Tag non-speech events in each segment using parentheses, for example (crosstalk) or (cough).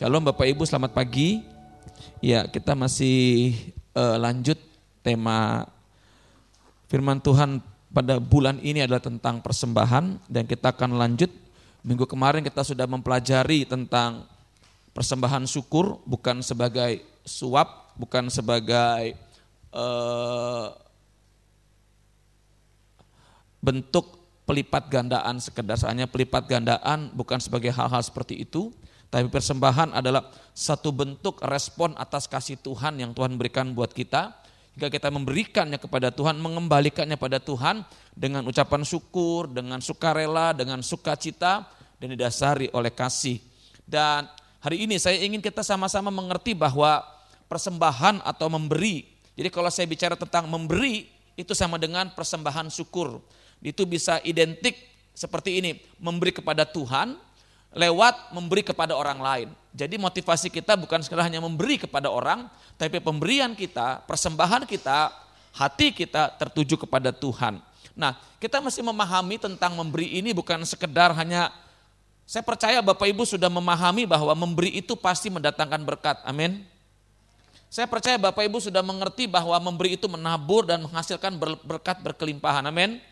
Shalom Bapak Ibu, selamat pagi. Ya, kita masih uh, lanjut tema firman Tuhan pada bulan ini adalah tentang persembahan dan kita akan lanjut. Minggu kemarin kita sudah mempelajari tentang persembahan syukur bukan sebagai suap, bukan sebagai uh, bentuk pelipat gandaan sekedar soalnya pelipat gandaan bukan sebagai hal-hal seperti itu tapi persembahan adalah satu bentuk respon atas kasih Tuhan yang Tuhan berikan buat kita. Jika kita memberikannya kepada Tuhan, mengembalikannya pada Tuhan dengan ucapan syukur, dengan sukarela, dengan sukacita, dan didasari oleh kasih. Dan hari ini saya ingin kita sama-sama mengerti bahwa persembahan atau memberi. Jadi kalau saya bicara tentang memberi, itu sama dengan persembahan syukur. Itu bisa identik seperti ini, memberi kepada Tuhan, lewat memberi kepada orang lain. Jadi motivasi kita bukan sekedar hanya memberi kepada orang, tapi pemberian kita, persembahan kita, hati kita tertuju kepada Tuhan. Nah, kita mesti memahami tentang memberi ini bukan sekedar hanya saya percaya Bapak Ibu sudah memahami bahwa memberi itu pasti mendatangkan berkat. Amin. Saya percaya Bapak Ibu sudah mengerti bahwa memberi itu menabur dan menghasilkan berkat berkelimpahan. Amin.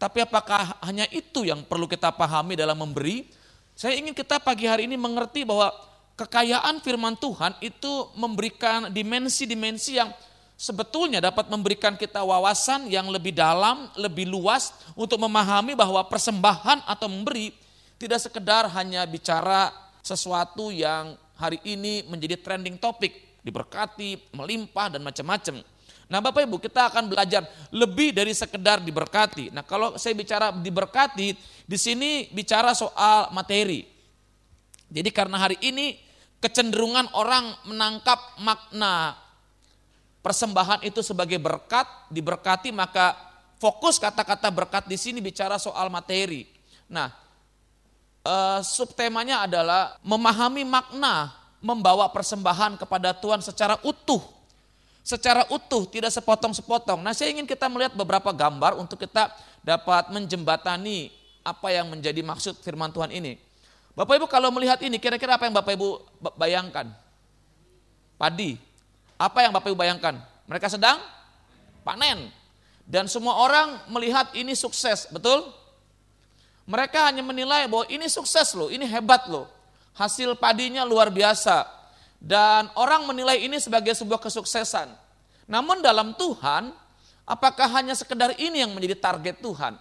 Tapi apakah hanya itu yang perlu kita pahami dalam memberi? Saya ingin kita pagi hari ini mengerti bahwa kekayaan firman Tuhan itu memberikan dimensi-dimensi yang sebetulnya dapat memberikan kita wawasan yang lebih dalam, lebih luas untuk memahami bahwa persembahan atau memberi tidak sekedar hanya bicara sesuatu yang hari ini menjadi trending topik, diberkati, melimpah dan macam-macam. Nah Bapak Ibu kita akan belajar lebih dari sekedar diberkati. Nah kalau saya bicara diberkati, di sini bicara soal materi. Jadi karena hari ini kecenderungan orang menangkap makna persembahan itu sebagai berkat, diberkati maka fokus kata-kata berkat di sini bicara soal materi. Nah, uh, subtemanya adalah memahami makna membawa persembahan kepada Tuhan secara utuh secara utuh, tidak sepotong-sepotong. Nah saya ingin kita melihat beberapa gambar untuk kita dapat menjembatani apa yang menjadi maksud firman Tuhan ini. Bapak Ibu kalau melihat ini, kira-kira apa yang Bapak Ibu bayangkan? Padi. Apa yang Bapak Ibu bayangkan? Mereka sedang panen. Dan semua orang melihat ini sukses, betul? Mereka hanya menilai bahwa ini sukses loh, ini hebat loh. Hasil padinya luar biasa dan orang menilai ini sebagai sebuah kesuksesan. Namun dalam Tuhan, apakah hanya sekedar ini yang menjadi target Tuhan?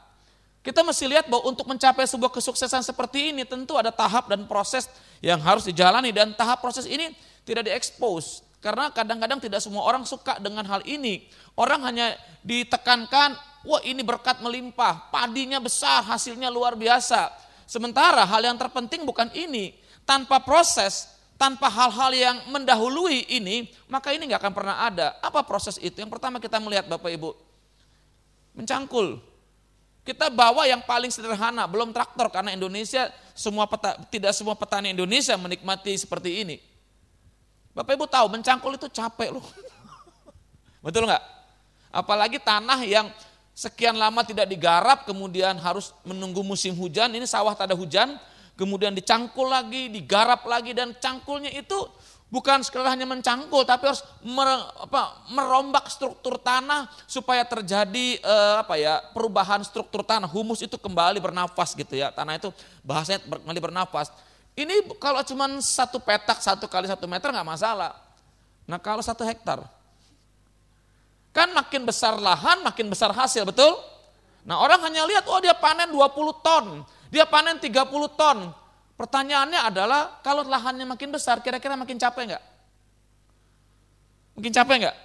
Kita mesti lihat bahwa untuk mencapai sebuah kesuksesan seperti ini tentu ada tahap dan proses yang harus dijalani dan tahap proses ini tidak diekspos. Karena kadang-kadang tidak semua orang suka dengan hal ini. Orang hanya ditekankan, wah ini berkat melimpah, padinya besar, hasilnya luar biasa. Sementara hal yang terpenting bukan ini. Tanpa proses, tanpa hal-hal yang mendahului ini, maka ini nggak akan pernah ada. Apa proses itu? Yang pertama kita melihat Bapak Ibu, mencangkul. Kita bawa yang paling sederhana, belum traktor karena Indonesia semua peta, tidak semua petani Indonesia menikmati seperti ini. Bapak Ibu tahu mencangkul itu capek loh. (laughs) Betul nggak? Apalagi tanah yang sekian lama tidak digarap, kemudian harus menunggu musim hujan. Ini sawah tak ada hujan, kemudian dicangkul lagi, digarap lagi dan cangkulnya itu bukan sekedar hanya mencangkul tapi harus merombak struktur tanah supaya terjadi eh, apa ya perubahan struktur tanah. Humus itu kembali bernafas gitu ya. Tanah itu bahasanya kembali bernafas. Ini kalau cuma satu petak satu kali satu meter nggak masalah. Nah kalau satu hektar. Kan makin besar lahan makin besar hasil betul? Nah orang hanya lihat oh dia panen 20 ton dia panen 30 ton. Pertanyaannya adalah kalau lahannya makin besar, kira-kira makin capek enggak? Mungkin capek enggak?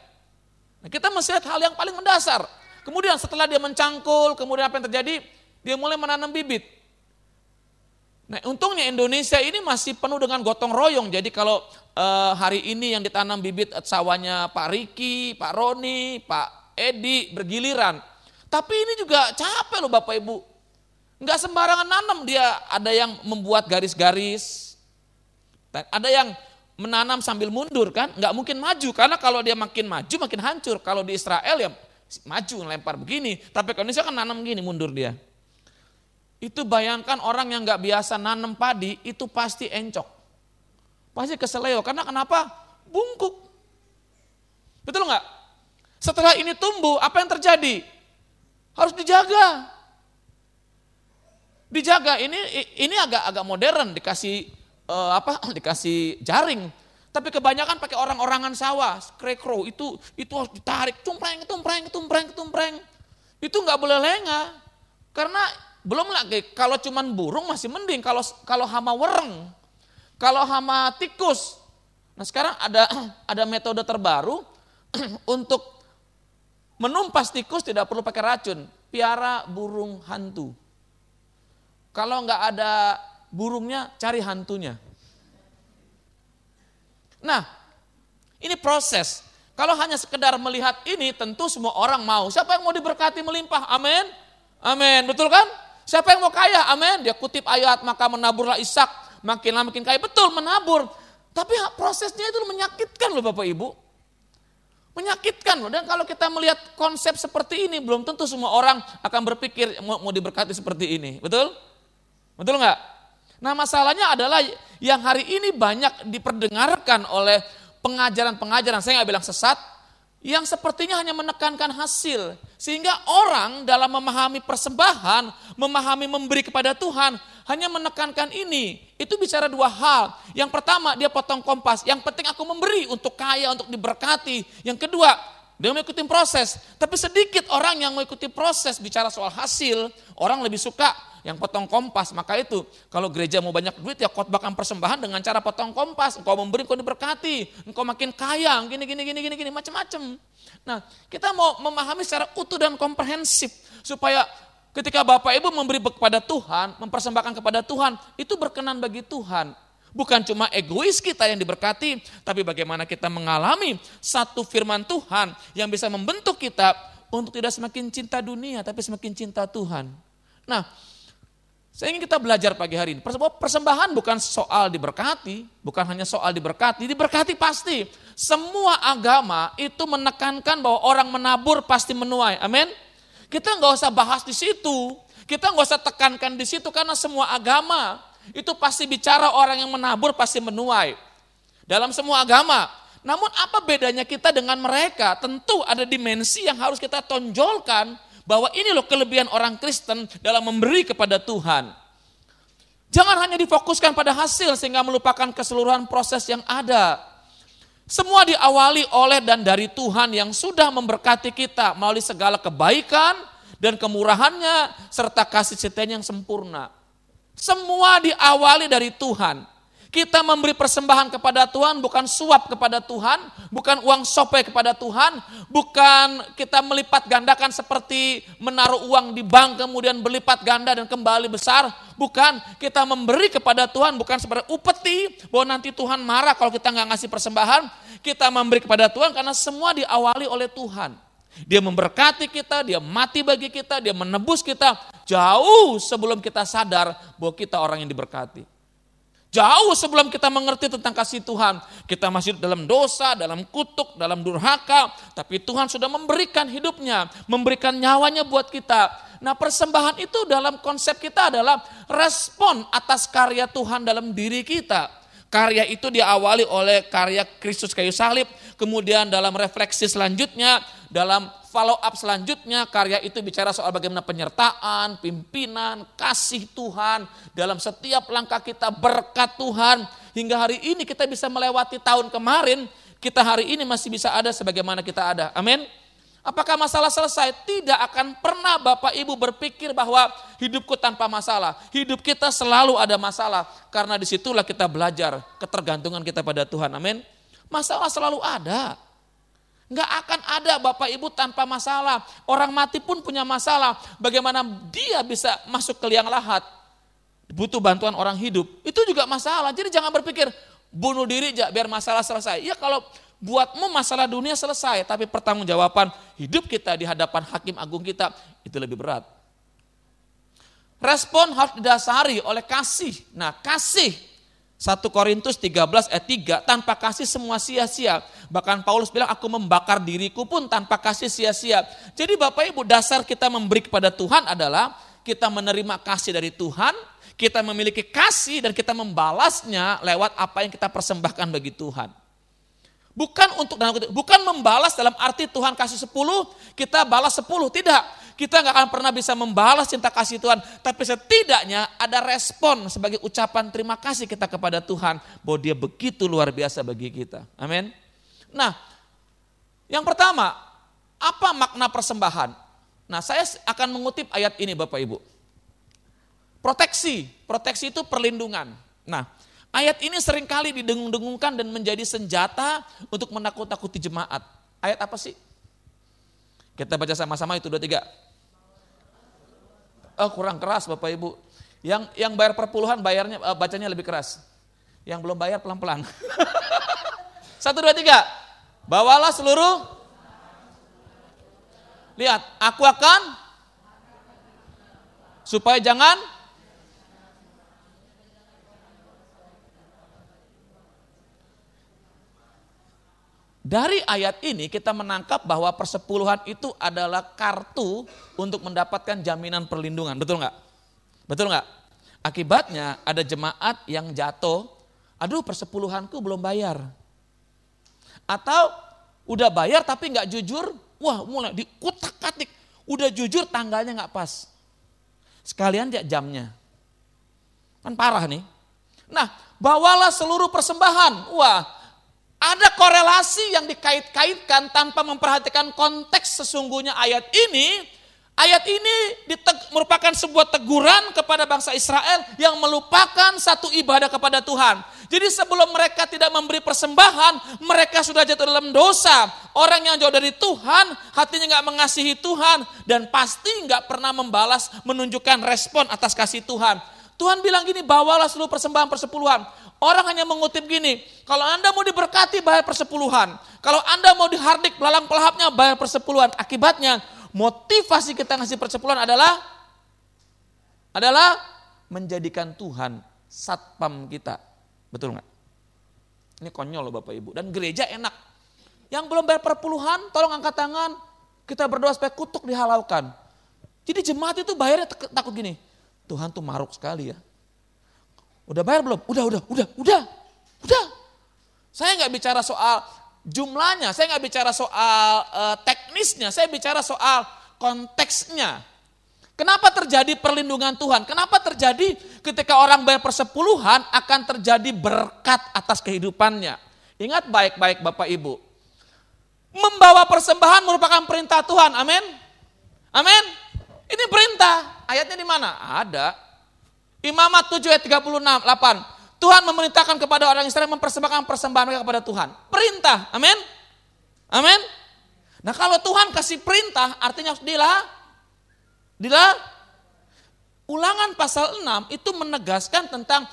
Nah, kita mesti lihat hal yang paling mendasar. Kemudian setelah dia mencangkul, kemudian apa yang terjadi? Dia mulai menanam bibit. Nah untungnya Indonesia ini masih penuh dengan gotong royong. Jadi kalau eh, hari ini yang ditanam bibit sawahnya Pak Riki, Pak Roni, Pak Edi bergiliran. Tapi ini juga capek loh Bapak Ibu. Enggak sembarangan nanam dia, ada yang membuat garis-garis. Ada yang menanam sambil mundur kan, enggak mungkin maju karena kalau dia makin maju makin hancur. Kalau di Israel ya maju lempar begini, tapi kalau Indonesia kan nanam gini mundur dia. Itu bayangkan orang yang enggak biasa nanam padi itu pasti encok. pasti keseleo. Karena kenapa? Bungkuk. Betul nggak? Setelah ini tumbuh, apa yang terjadi? Harus dijaga. Dijaga. Ini ini agak agak modern dikasih uh, apa? (clears throat) Dikasih jaring. Tapi kebanyakan pakai orang-orangan sawah, krekro itu itu harus ditarik, tumpreng, tumpreng, tumpreng, tumpreng. Itu nggak boleh lengah. Karena belum lagi kalau cuman burung masih mending kalau kalau hama wereng. Kalau hama tikus. Nah, sekarang ada (clears throat) ada metode terbaru (clears throat) untuk menumpas tikus tidak perlu pakai racun, piara burung hantu. Kalau nggak ada burungnya, cari hantunya. Nah, ini proses. Kalau hanya sekedar melihat ini, tentu semua orang mau. Siapa yang mau diberkati melimpah? Amin. Amin. Betul kan? Siapa yang mau kaya? Amin. Dia kutip ayat, maka menaburlah Ishak. Makin lama makin kaya. Betul, menabur. Tapi prosesnya itu menyakitkan loh Bapak Ibu. Menyakitkan loh. Dan kalau kita melihat konsep seperti ini, belum tentu semua orang akan berpikir mau, mau diberkati seperti ini. Betul? Betul nggak? Nah masalahnya adalah yang hari ini banyak diperdengarkan oleh pengajaran-pengajaran, saya nggak bilang sesat, yang sepertinya hanya menekankan hasil. Sehingga orang dalam memahami persembahan, memahami memberi kepada Tuhan, hanya menekankan ini. Itu bicara dua hal. Yang pertama dia potong kompas, yang penting aku memberi untuk kaya, untuk diberkati. Yang kedua, dia mengikuti proses. Tapi sedikit orang yang mengikuti proses bicara soal hasil, orang lebih suka yang potong kompas. Maka itu kalau gereja mau banyak duit ya khotbahkan persembahan dengan cara potong kompas. Engkau memberi, engkau diberkati. Engkau makin kaya, gini, gini, gini, gini, gini, macam-macam. Nah kita mau memahami secara utuh dan komprehensif. Supaya ketika Bapak Ibu memberi kepada Tuhan, mempersembahkan kepada Tuhan, itu berkenan bagi Tuhan. Bukan cuma egois kita yang diberkati, tapi bagaimana kita mengalami satu firman Tuhan yang bisa membentuk kita untuk tidak semakin cinta dunia, tapi semakin cinta Tuhan. Nah, saya ingin kita belajar pagi hari ini. Persembahan bukan soal diberkati, bukan hanya soal diberkati, diberkati pasti. Semua agama itu menekankan bahwa orang menabur pasti menuai. Amin. Kita nggak usah bahas di situ. Kita nggak usah tekankan di situ karena semua agama itu pasti bicara orang yang menabur pasti menuai. Dalam semua agama. Namun apa bedanya kita dengan mereka? Tentu ada dimensi yang harus kita tonjolkan bahwa ini loh kelebihan orang Kristen dalam memberi kepada Tuhan. Jangan hanya difokuskan pada hasil sehingga melupakan keseluruhan proses yang ada. Semua diawali oleh dan dari Tuhan yang sudah memberkati kita melalui segala kebaikan dan kemurahannya serta kasih setianya yang sempurna. Semua diawali dari Tuhan. Kita memberi persembahan kepada Tuhan bukan suap kepada Tuhan, bukan uang sope kepada Tuhan, bukan kita melipat gandakan seperti menaruh uang di bank kemudian berlipat ganda dan kembali besar, bukan kita memberi kepada Tuhan bukan seperti upeti bahwa nanti Tuhan marah kalau kita nggak ngasih persembahan, kita memberi kepada Tuhan karena semua diawali oleh Tuhan. Dia memberkati kita, dia mati bagi kita, dia menebus kita jauh sebelum kita sadar bahwa kita orang yang diberkati. Jauh sebelum kita mengerti tentang kasih Tuhan, kita masih dalam dosa, dalam kutuk, dalam durhaka, tapi Tuhan sudah memberikan hidupnya, memberikan nyawanya buat kita. Nah, persembahan itu dalam konsep kita adalah respon atas karya Tuhan dalam diri kita. Karya itu diawali oleh karya Kristus kayu salib, kemudian dalam refleksi selanjutnya, dalam follow up selanjutnya, karya itu bicara soal bagaimana penyertaan, pimpinan, kasih Tuhan dalam setiap langkah kita berkat Tuhan. Hingga hari ini kita bisa melewati tahun kemarin, kita hari ini masih bisa ada sebagaimana kita ada. Amin. Apakah masalah selesai? Tidak akan pernah Bapak Ibu berpikir bahwa hidupku tanpa masalah. Hidup kita selalu ada masalah. Karena di situlah kita belajar ketergantungan kita pada Tuhan. Amin. Masalah selalu ada. Enggak akan ada Bapak Ibu tanpa masalah. Orang mati pun punya masalah. Bagaimana dia bisa masuk ke liang lahat. Butuh bantuan orang hidup. Itu juga masalah. Jadi jangan berpikir bunuh diri biar masalah selesai. Ya kalau buatmu masalah dunia selesai, tapi pertanggungjawaban hidup kita di hadapan hakim agung kita itu lebih berat. Respon harus didasari oleh kasih. Nah, kasih 1 Korintus 13 ayat 3, tanpa kasih semua sia-sia. Bahkan Paulus bilang, aku membakar diriku pun tanpa kasih sia-sia. Jadi Bapak Ibu, dasar kita memberi kepada Tuhan adalah kita menerima kasih dari Tuhan, Kita memiliki kasih dan kita membalasnya lewat apa yang kita persembahkan bagi Tuhan. Bukan untuk bukan membalas dalam arti Tuhan kasih 10, kita balas 10, tidak. Kita nggak akan pernah bisa membalas cinta kasih Tuhan, tapi setidaknya ada respon sebagai ucapan terima kasih kita kepada Tuhan bahwa dia begitu luar biasa bagi kita. Amin. Nah, yang pertama, apa makna persembahan? Nah, saya akan mengutip ayat ini Bapak Ibu. Proteksi, proteksi itu perlindungan. Nah, Ayat ini sering kali didengung-dengungkan dan menjadi senjata untuk menakut-takuti jemaat. Ayat apa sih? Kita baca sama-sama itu dua tiga. Oh kurang keras Bapak Ibu. Yang yang bayar perpuluhan bayarnya uh, bacanya lebih keras. Yang belum bayar pelan-pelan. (laughs) Satu dua tiga. Bawalah seluruh. Lihat, aku akan supaya jangan Dari ayat ini kita menangkap bahwa persepuluhan itu adalah kartu untuk mendapatkan jaminan perlindungan. Betul nggak? Betul nggak? Akibatnya ada jemaat yang jatuh, aduh persepuluhanku belum bayar. Atau udah bayar tapi nggak jujur, wah mulai dikutak katik. Udah jujur tanggalnya nggak pas. Sekalian dia jamnya. Kan parah nih. Nah, bawalah seluruh persembahan. Wah, ada korelasi yang dikait-kaitkan tanpa memperhatikan konteks sesungguhnya ayat ini. Ayat ini merupakan sebuah teguran kepada bangsa Israel yang melupakan satu ibadah kepada Tuhan. Jadi sebelum mereka tidak memberi persembahan, mereka sudah jatuh dalam dosa. Orang yang jauh dari Tuhan, hatinya nggak mengasihi Tuhan, dan pasti nggak pernah membalas, menunjukkan respon atas kasih Tuhan. Tuhan bilang gini, bawalah seluruh persembahan persepuluhan. Orang hanya mengutip gini, kalau Anda mau diberkati bayar persepuluhan. Kalau Anda mau dihardik belalang pelahapnya bayar persepuluhan. Akibatnya motivasi kita ngasih persepuluhan adalah adalah menjadikan Tuhan satpam kita. Betul nggak? Ini konyol loh Bapak Ibu. Dan gereja enak. Yang belum bayar perpuluhan, tolong angkat tangan. Kita berdoa supaya kutuk dihalaukan. Jadi jemaat itu bayarnya takut gini. Tuhan tuh maruk sekali ya. Udah bayar belum? Udah, udah, udah, udah, udah. Saya nggak bicara soal jumlahnya, saya nggak bicara soal uh, teknisnya, saya bicara soal konteksnya. Kenapa terjadi perlindungan Tuhan? Kenapa terjadi ketika orang bayar persepuluhan akan terjadi berkat atas kehidupannya? Ingat baik-baik Bapak Ibu. Membawa persembahan merupakan perintah Tuhan. Amin. Amin. Ini perintah. Ayatnya di mana? Ada. Imamat 7 ayat 36, 8. Tuhan memerintahkan kepada orang Israel mempersembahkan persembahan mereka kepada Tuhan. Perintah, amin? Amin? Nah kalau Tuhan kasih perintah artinya harus dilah, dilah. Ulangan pasal 6 itu menegaskan tentang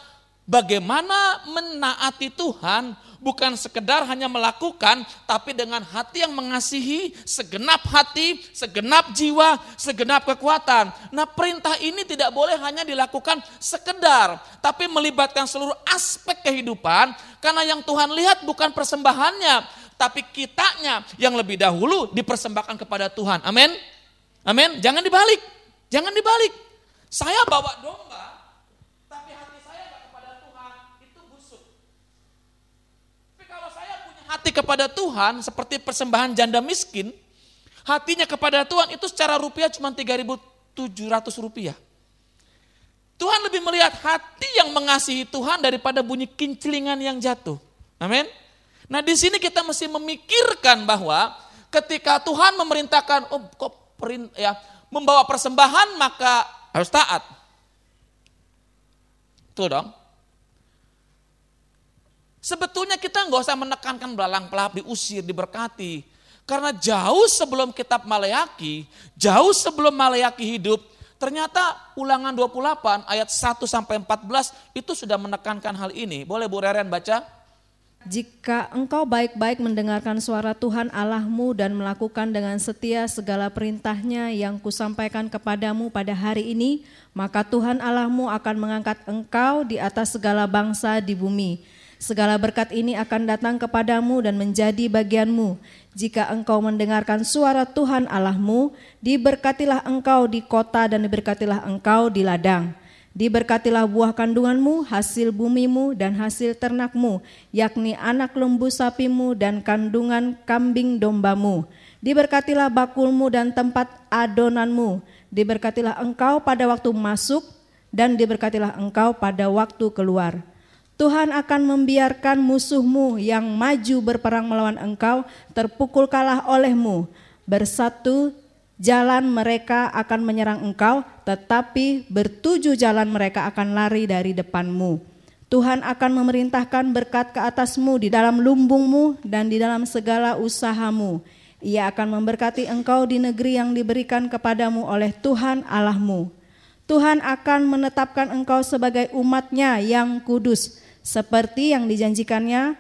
bagaimana menaati Tuhan bukan sekedar hanya melakukan, tapi dengan hati yang mengasihi, segenap hati, segenap jiwa, segenap kekuatan. Nah perintah ini tidak boleh hanya dilakukan sekedar, tapi melibatkan seluruh aspek kehidupan, karena yang Tuhan lihat bukan persembahannya, tapi kitanya yang lebih dahulu dipersembahkan kepada Tuhan. Amin. Amin. Jangan dibalik. Jangan dibalik. Saya bawa domba, hati kepada Tuhan seperti persembahan janda miskin, hatinya kepada Tuhan itu secara rupiah cuma 3.700 rupiah. Tuhan lebih melihat hati yang mengasihi Tuhan daripada bunyi kinclingan yang jatuh. Amin. Nah di sini kita mesti memikirkan bahwa ketika Tuhan memerintahkan, oh kok perin, ya membawa persembahan maka harus taat. Tuh dong. Sebetulnya kita nggak usah menekankan belalang pelap diusir, diberkati. Karena jauh sebelum kitab Malayaki, jauh sebelum Malayaki hidup, ternyata ulangan 28 ayat 1 sampai 14 itu sudah menekankan hal ini. Boleh Bu Reren baca? Jika engkau baik-baik mendengarkan suara Tuhan Allahmu dan melakukan dengan setia segala perintahnya yang kusampaikan kepadamu pada hari ini, maka Tuhan Allahmu akan mengangkat engkau di atas segala bangsa di bumi Segala berkat ini akan datang kepadamu dan menjadi bagianmu. Jika engkau mendengarkan suara Tuhan Allahmu, diberkatilah engkau di kota dan diberkatilah engkau di ladang. Diberkatilah buah kandunganmu, hasil bumimu, dan hasil ternakmu, yakni anak lembu sapimu dan kandungan kambing dombamu. Diberkatilah bakulmu dan tempat adonanmu. Diberkatilah engkau pada waktu masuk, dan diberkatilah engkau pada waktu keluar. Tuhan akan membiarkan musuhmu yang maju berperang melawan engkau terpukul kalah olehmu. Bersatu jalan mereka akan menyerang engkau, tetapi bertujuh jalan mereka akan lari dari depanmu. Tuhan akan memerintahkan berkat ke atasmu di dalam lumbungmu dan di dalam segala usahamu. Ia akan memberkati engkau di negeri yang diberikan kepadamu oleh Tuhan Allahmu. Tuhan akan menetapkan engkau sebagai umatnya yang kudus, seperti yang dijanjikannya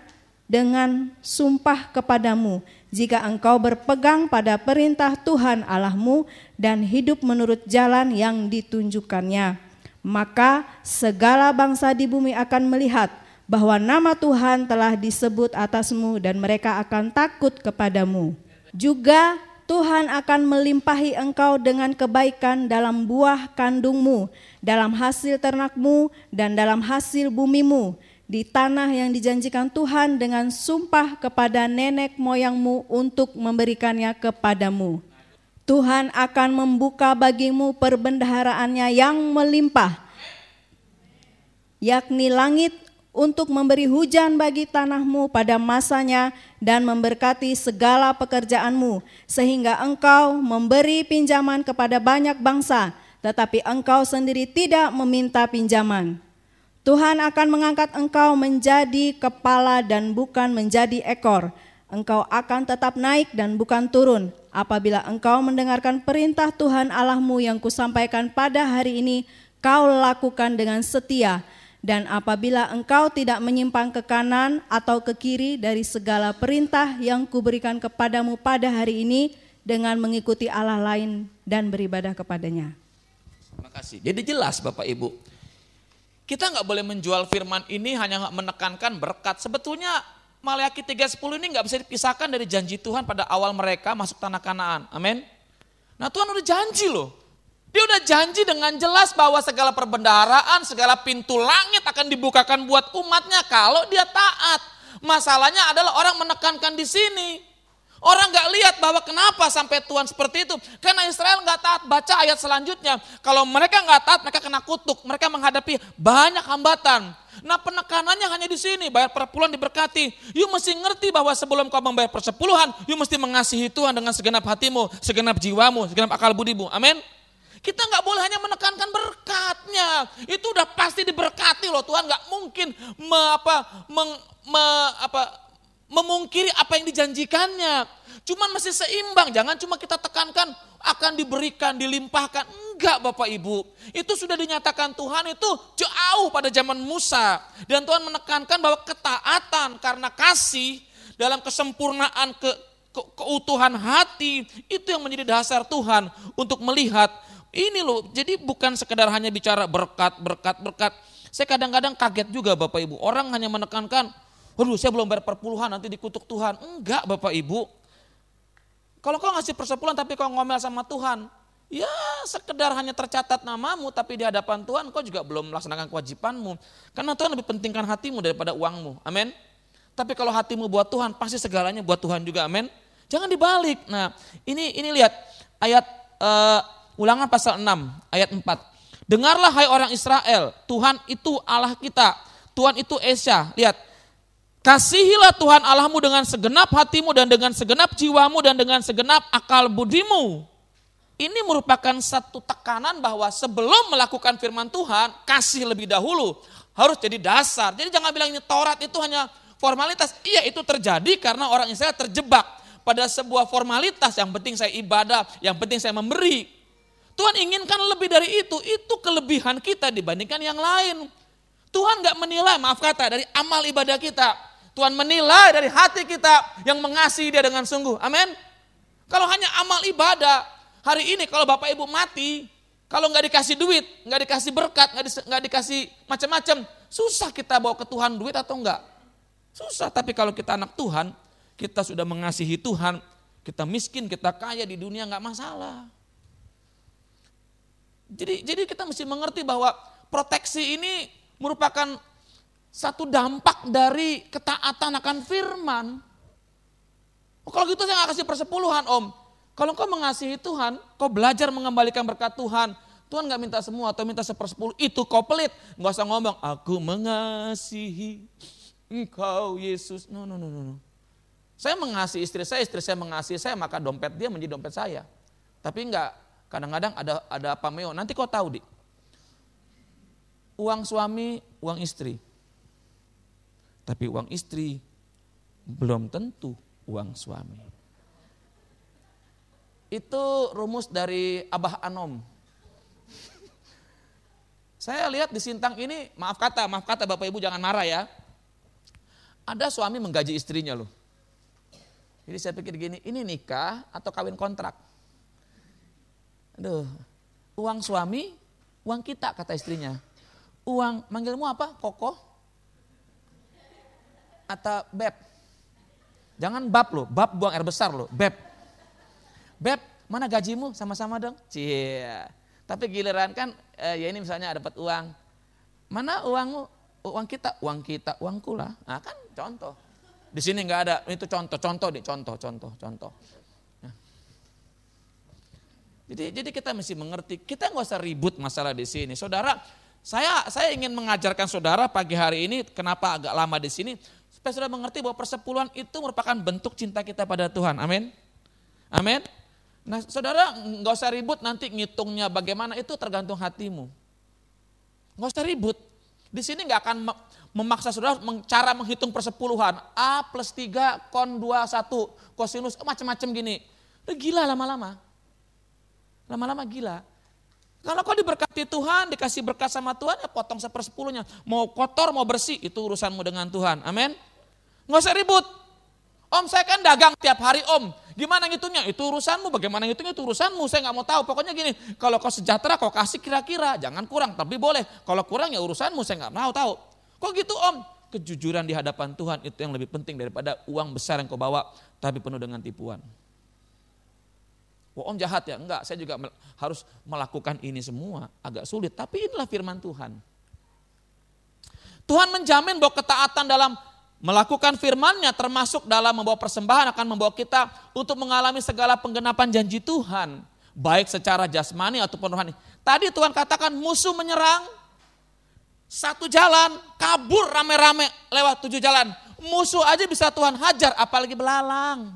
dengan sumpah kepadamu jika engkau berpegang pada perintah Tuhan Allahmu dan hidup menurut jalan yang ditunjukkannya. Maka segala bangsa di bumi akan melihat bahwa nama Tuhan telah disebut atasmu dan mereka akan takut kepadamu. Juga Tuhan akan melimpahi engkau dengan kebaikan dalam buah kandungmu, dalam hasil ternakmu, dan dalam hasil bumimu, di tanah yang dijanjikan Tuhan dengan sumpah kepada nenek moyangmu untuk memberikannya kepadamu. Tuhan akan membuka bagimu perbendaharaannya yang melimpah, yakni langit untuk memberi hujan bagi tanahmu pada masanya dan memberkati segala pekerjaanmu, sehingga engkau memberi pinjaman kepada banyak bangsa, tetapi engkau sendiri tidak meminta pinjaman. Tuhan akan mengangkat engkau menjadi kepala dan bukan menjadi ekor. Engkau akan tetap naik dan bukan turun. Apabila engkau mendengarkan perintah Tuhan Allahmu yang kusampaikan pada hari ini, kau lakukan dengan setia. Dan apabila engkau tidak menyimpang ke kanan atau ke kiri dari segala perintah yang kuberikan kepadamu pada hari ini dengan mengikuti Allah lain dan beribadah kepadanya. Terima kasih. Jadi jelas Bapak Ibu, kita nggak boleh menjual firman ini hanya menekankan berkat. Sebetulnya Maleakhi 3.10 ini nggak bisa dipisahkan dari janji Tuhan pada awal mereka masuk tanah kanaan. Amin. Nah Tuhan udah janji loh. Dia udah janji dengan jelas bahwa segala perbendaharaan, segala pintu langit akan dibukakan buat umatnya kalau dia taat. Masalahnya adalah orang menekankan di sini. Orang nggak lihat bahwa kenapa sampai Tuhan seperti itu. Karena Israel nggak taat. Baca ayat selanjutnya. Kalau mereka nggak taat, mereka kena kutuk. Mereka menghadapi banyak hambatan. Nah penekanannya hanya di sini. Bayar perpuluhan diberkati. You mesti ngerti bahwa sebelum kau membayar persepuluhan, you mesti mengasihi Tuhan dengan segenap hatimu, segenap jiwamu, segenap akal budimu. Amin. Kita nggak boleh hanya menekankan berkatnya. Itu udah pasti diberkati loh. Tuhan nggak mungkin me, apa, meng, me, apa, memungkiri apa yang dijanjikannya. Cuman masih seimbang, jangan cuma kita tekankan akan diberikan, dilimpahkan. Enggak Bapak Ibu, itu sudah dinyatakan Tuhan itu jauh pada zaman Musa. Dan Tuhan menekankan bahwa ketaatan karena kasih dalam kesempurnaan ke, ke keutuhan hati, itu yang menjadi dasar Tuhan untuk melihat ini loh, jadi bukan sekedar hanya bicara berkat, berkat, berkat. Saya kadang-kadang kaget juga Bapak Ibu, orang hanya menekankan Waduh saya belum bayar perpuluhan nanti dikutuk Tuhan. Enggak Bapak Ibu. Kalau kau ngasih persepuluhan tapi kau ngomel sama Tuhan. Ya sekedar hanya tercatat namamu tapi di hadapan Tuhan kau juga belum melaksanakan kewajibanmu. Karena Tuhan lebih pentingkan hatimu daripada uangmu. Amin. Tapi kalau hatimu buat Tuhan pasti segalanya buat Tuhan juga. Amin. Jangan dibalik. Nah ini ini lihat ayat uh, ulangan pasal 6 ayat 4. Dengarlah hai orang Israel, Tuhan itu Allah kita. Tuhan itu Esa. Lihat, Kasihilah Tuhan Allahmu dengan segenap hatimu dan dengan segenap jiwamu dan dengan segenap akal budimu. Ini merupakan satu tekanan bahwa sebelum melakukan firman Tuhan, kasih lebih dahulu. Harus jadi dasar. Jadi jangan bilang ini Taurat itu hanya formalitas. Iya itu terjadi karena orang Israel terjebak pada sebuah formalitas. Yang penting saya ibadah, yang penting saya memberi. Tuhan inginkan lebih dari itu. Itu kelebihan kita dibandingkan yang lain. Tuhan gak menilai, maaf kata, dari amal ibadah kita Tuhan menilai dari hati kita yang mengasihi dia dengan sungguh. Amin. Kalau hanya amal ibadah, hari ini kalau Bapak Ibu mati, kalau nggak dikasih duit, nggak dikasih berkat, nggak, di, dikasih macam-macam, susah kita bawa ke Tuhan duit atau enggak? Susah, tapi kalau kita anak Tuhan, kita sudah mengasihi Tuhan, kita miskin, kita kaya di dunia nggak masalah. Jadi, jadi kita mesti mengerti bahwa proteksi ini merupakan satu dampak dari ketaatan akan firman. Oh, kalau gitu saya gak kasih persepuluhan om. Kalau kau mengasihi Tuhan, kau belajar mengembalikan berkat Tuhan. Tuhan gak minta semua atau minta sepersepuluh, itu kau pelit. Gak usah ngomong, aku mengasihi engkau Yesus. No, no, no, no. Saya mengasihi istri saya, istri saya mengasihi saya, maka dompet dia menjadi dompet saya. Tapi enggak, kadang-kadang ada ada pameo. Nanti kau tahu, Dik. Uang suami, uang istri. Tapi uang istri belum tentu uang suami. Itu rumus dari Abah Anom. (laughs) Saya lihat di Sintang ini, maaf kata, maaf kata Bapak Ibu jangan marah ya. Ada suami menggaji istrinya loh. Jadi saya pikir gini, ini nikah atau kawin kontrak? Aduh, uang suami, uang kita kata istrinya. Uang, manggilmu apa? Koko? Atau beb? Jangan bab loh, bab buang air besar loh, beb. Beb, mana gajimu? Sama-sama dong. Cia. Tapi giliran kan, eh, ya ini misalnya dapat uang. Mana uangmu? Uang kita, uang kita, uangku lah. Nah kan contoh. Di sini nggak ada, itu contoh, contoh nih, contoh, contoh, contoh. Nah. Jadi, jadi kita mesti mengerti, kita nggak usah ribut masalah di sini. Saudara, saya saya ingin mengajarkan saudara pagi hari ini, kenapa agak lama di sini, supaya saudara mengerti bahwa persepuluhan itu merupakan bentuk cinta kita pada Tuhan. Amin. Amin. Nah saudara nggak usah ribut nanti ngitungnya bagaimana, itu tergantung hatimu. Nggak usah ribut. Di sini nggak akan memaksa saudara cara menghitung persepuluhan. A plus 3, kon 2, 1, kosinus, macam-macam gini. Udah gila lama-lama. Lama-lama gila. Kalau kau diberkati Tuhan, dikasih berkat sama Tuhan, ya potong sepersepuluhnya. Mau kotor, mau bersih, itu urusanmu dengan Tuhan. Amin. Nggak usah ribut. Om saya kan dagang tiap hari om. Gimana ngitungnya? Itu urusanmu. Bagaimana ngitungnya? Itu urusanmu. Saya nggak mau tahu. Pokoknya gini, kalau kau sejahtera kau kasih kira-kira. Jangan kurang, tapi boleh. Kalau kurang ya urusanmu. Saya nggak mau tahu. Kok gitu om? Kejujuran di hadapan Tuhan itu yang lebih penting daripada uang besar yang kau bawa, tapi penuh dengan tipuan. Wah om jahat ya? Enggak, saya juga harus melakukan ini semua. Agak sulit, tapi inilah firman Tuhan. Tuhan menjamin bahwa ketaatan dalam Melakukan firmannya termasuk dalam membawa persembahan akan membawa kita untuk mengalami segala penggenapan janji Tuhan. Baik secara jasmani ataupun rohani. Tadi Tuhan katakan musuh menyerang, satu jalan, kabur rame-rame lewat tujuh jalan. Musuh aja bisa Tuhan hajar, apalagi belalang.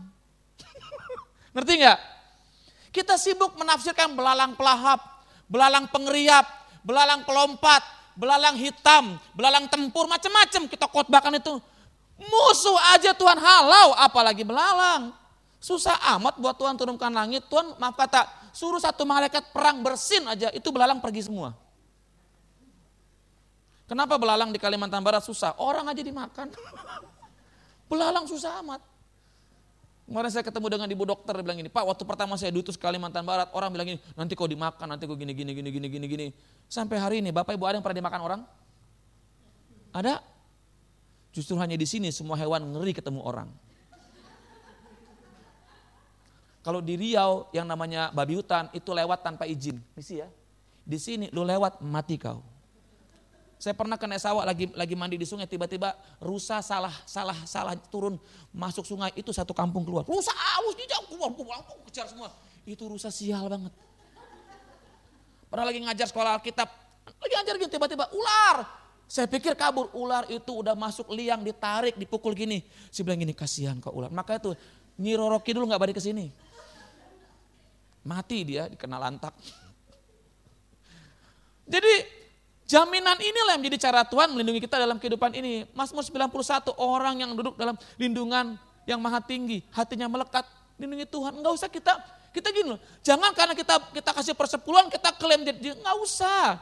(laughs) Ngerti nggak? Kita sibuk menafsirkan belalang pelahap, belalang pengeriap, belalang pelompat, belalang hitam, belalang tempur, macam-macam kita khotbahkan itu. Musuh aja Tuhan halau, apalagi belalang. Susah amat buat Tuhan turunkan langit. Tuhan maaf kata, suruh satu malaikat perang bersin aja, itu belalang pergi semua. Kenapa belalang di Kalimantan Barat susah? Orang aja dimakan. (laughs) belalang susah amat. Kemarin saya ketemu dengan ibu dokter, dia bilang gini, Pak waktu pertama saya diutus ke Kalimantan Barat, orang bilang gini, nanti kau dimakan, nanti kau gini, gini, gini, gini, gini, gini. Sampai hari ini, Bapak Ibu ada yang pernah dimakan orang? Ada? Justru hanya di sini semua hewan ngeri ketemu orang. Kalau di Riau yang namanya babi hutan itu lewat tanpa izin. Misi ya. Di sini lu lewat mati kau. Saya pernah kena sawah lagi lagi mandi di sungai tiba-tiba rusa salah salah salah turun masuk sungai itu satu kampung keluar. Rusa aus jauh keluar keluar kejar semua. Itu rusa sial banget. Pernah lagi ngajar sekolah Alkitab, lagi ngajar gitu tiba-tiba ular saya pikir kabur, ular itu udah masuk liang, ditarik, dipukul gini. Saya bilang gini, kasihan kok ular. Maka itu, nyiroroki dulu gak balik ke sini. Mati dia, dikena lantak. Jadi jaminan inilah yang menjadi cara Tuhan melindungi kita dalam kehidupan ini. Mazmur 91, orang yang duduk dalam lindungan yang maha tinggi, hatinya melekat, lindungi Tuhan. Enggak usah kita, kita gini loh, jangan karena kita kita kasih persepuluhan, kita klaim, enggak usah.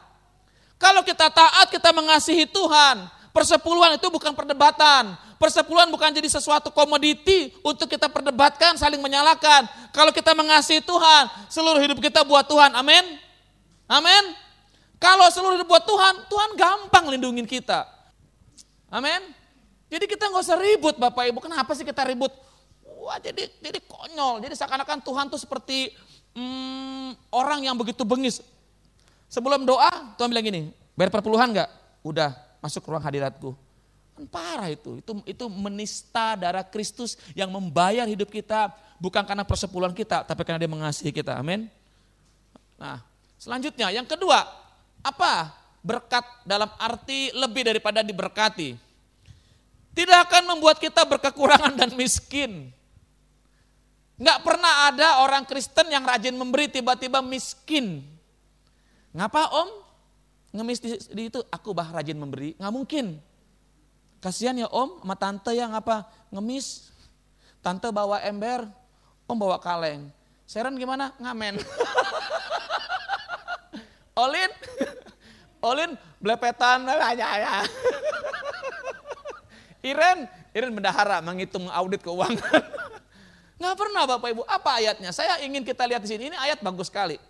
Kalau kita taat, kita mengasihi Tuhan. Persepuluhan itu bukan perdebatan. Persepuluhan bukan jadi sesuatu komoditi untuk kita perdebatkan, saling menyalahkan. Kalau kita mengasihi Tuhan, seluruh hidup kita buat Tuhan. Amin. Amin. Kalau seluruh hidup buat Tuhan, Tuhan gampang lindungin kita. Amin. Jadi kita nggak usah ribut Bapak Ibu. Kenapa sih kita ribut? Wah jadi jadi konyol. Jadi seakan-akan Tuhan tuh seperti hmm, orang yang begitu bengis. Sebelum doa, Tuhan bilang gini, Bayar perpuluhan nggak? Udah, masuk ruang hadiratku. Kan parah itu. Itu itu menista darah Kristus yang membayar hidup kita bukan karena persepuluhan kita, tapi karena dia mengasihi kita. Amin. Nah, selanjutnya yang kedua, apa? Berkat dalam arti lebih daripada diberkati. Tidak akan membuat kita berkekurangan dan miskin. Nggak pernah ada orang Kristen yang rajin memberi tiba-tiba miskin. Ngapa om? Ngemis di, di itu, aku bah rajin memberi. Nggak mungkin. Kasihan ya om sama tante yang apa? Ngemis. Tante bawa ember, om bawa kaleng. Seren gimana? Ngamen. (laughs) Olin, Olin belepetan aja (laughs) ya. Iren, Iren bendahara menghitung audit keuangan. (laughs) Nggak pernah Bapak Ibu. Apa ayatnya? Saya ingin kita lihat di sini. Ini ayat bagus sekali.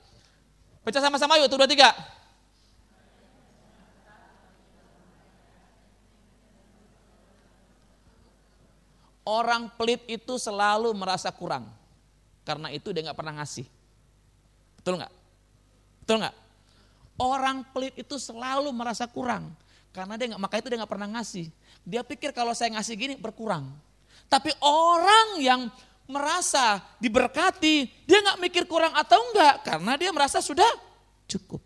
Baca sama-sama yuk, tuh dua tiga. Orang pelit itu selalu merasa kurang. Karena itu dia nggak pernah ngasih. Betul nggak? Betul nggak? Orang pelit itu selalu merasa kurang. Karena dia nggak, maka itu dia nggak pernah ngasih. Dia pikir kalau saya ngasih gini berkurang. Tapi orang yang merasa diberkati, dia nggak mikir kurang atau enggak, karena dia merasa sudah cukup.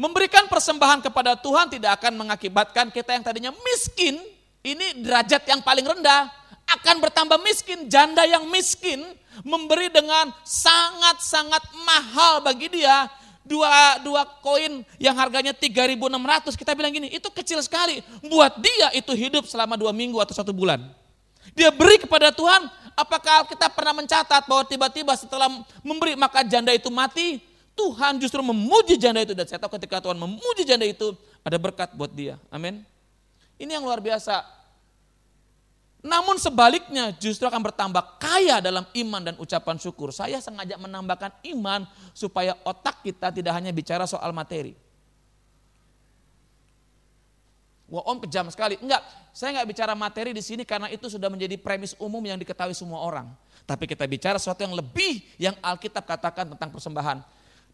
Memberikan persembahan kepada Tuhan tidak akan mengakibatkan kita yang tadinya miskin, ini derajat yang paling rendah, akan bertambah miskin. Janda yang miskin memberi dengan sangat-sangat mahal bagi dia, dua dua koin yang harganya 3.600 kita bilang gini itu kecil sekali. Buat dia itu hidup selama dua minggu atau satu bulan. Dia beri kepada Tuhan apakah kita pernah mencatat bahwa tiba-tiba setelah memberi maka janda itu mati? Tuhan justru memuji janda itu. Dan saya tahu ketika Tuhan memuji janda itu ada berkat buat dia. Amin. Ini yang luar biasa namun sebaliknya justru akan bertambah kaya dalam iman dan ucapan syukur. Saya sengaja menambahkan iman supaya otak kita tidak hanya bicara soal materi. Wah om kejam sekali. Enggak, saya enggak bicara materi di sini karena itu sudah menjadi premis umum yang diketahui semua orang. Tapi kita bicara sesuatu yang lebih yang Alkitab katakan tentang persembahan.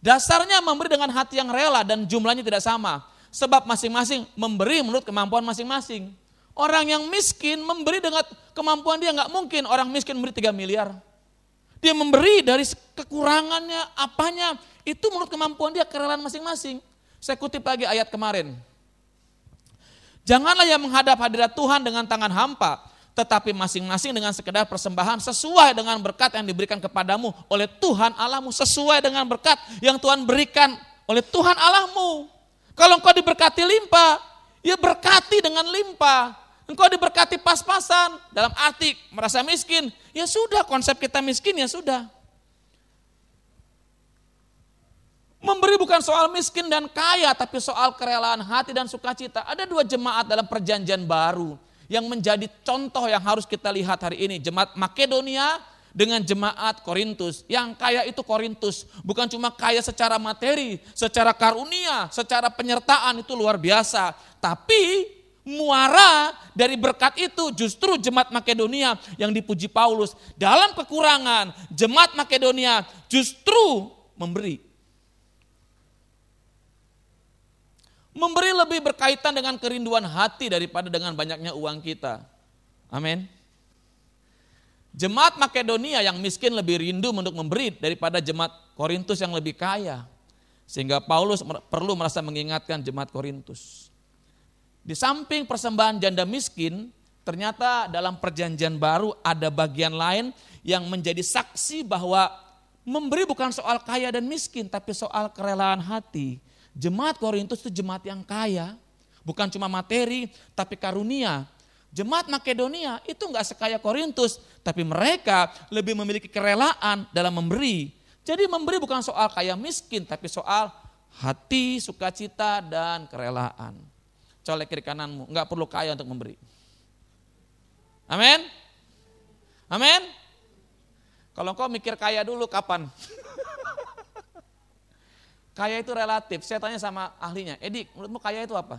Dasarnya memberi dengan hati yang rela dan jumlahnya tidak sama. Sebab masing-masing memberi menurut kemampuan masing-masing. Orang yang miskin memberi dengan kemampuan dia nggak mungkin orang miskin memberi 3 miliar. Dia memberi dari kekurangannya, apanya, itu menurut kemampuan dia, kerelaan masing-masing. Saya kutip lagi ayat kemarin. Janganlah yang menghadap hadirat Tuhan dengan tangan hampa, tetapi masing-masing dengan sekedar persembahan sesuai dengan berkat yang diberikan kepadamu oleh Tuhan Allahmu, sesuai dengan berkat yang Tuhan berikan oleh Tuhan Allahmu. Kalau engkau diberkati limpah, ya berkati dengan limpah. Engkau diberkati pas-pasan dalam arti merasa miskin. Ya sudah konsep kita miskin ya sudah. Memberi bukan soal miskin dan kaya tapi soal kerelaan hati dan sukacita. Ada dua jemaat dalam perjanjian baru yang menjadi contoh yang harus kita lihat hari ini. Jemaat Makedonia dengan jemaat Korintus. Yang kaya itu Korintus, bukan cuma kaya secara materi, secara karunia, secara penyertaan itu luar biasa. Tapi muara dari berkat itu justru jemaat Makedonia yang dipuji Paulus. Dalam kekurangan, jemaat Makedonia justru memberi. Memberi lebih berkaitan dengan kerinduan hati daripada dengan banyaknya uang kita. Amin. Jemaat Makedonia yang miskin lebih rindu untuk memberi daripada jemaat Korintus yang lebih kaya. Sehingga Paulus perlu merasa mengingatkan jemaat Korintus. Di samping persembahan janda miskin, ternyata dalam perjanjian baru ada bagian lain yang menjadi saksi bahwa memberi bukan soal kaya dan miskin, tapi soal kerelaan hati. Jemaat Korintus itu jemaat yang kaya, bukan cuma materi, tapi karunia. Jemaat Makedonia itu enggak sekaya Korintus, tapi mereka lebih memiliki kerelaan dalam memberi. Jadi memberi bukan soal kaya miskin, tapi soal hati, sukacita, dan kerelaan colek kiri kananmu. Enggak perlu kaya untuk memberi. Amin. Amin. Kalau kau mikir kaya dulu kapan? (laughs) kaya itu relatif. Saya tanya sama ahlinya, Edi, menurutmu kaya itu apa?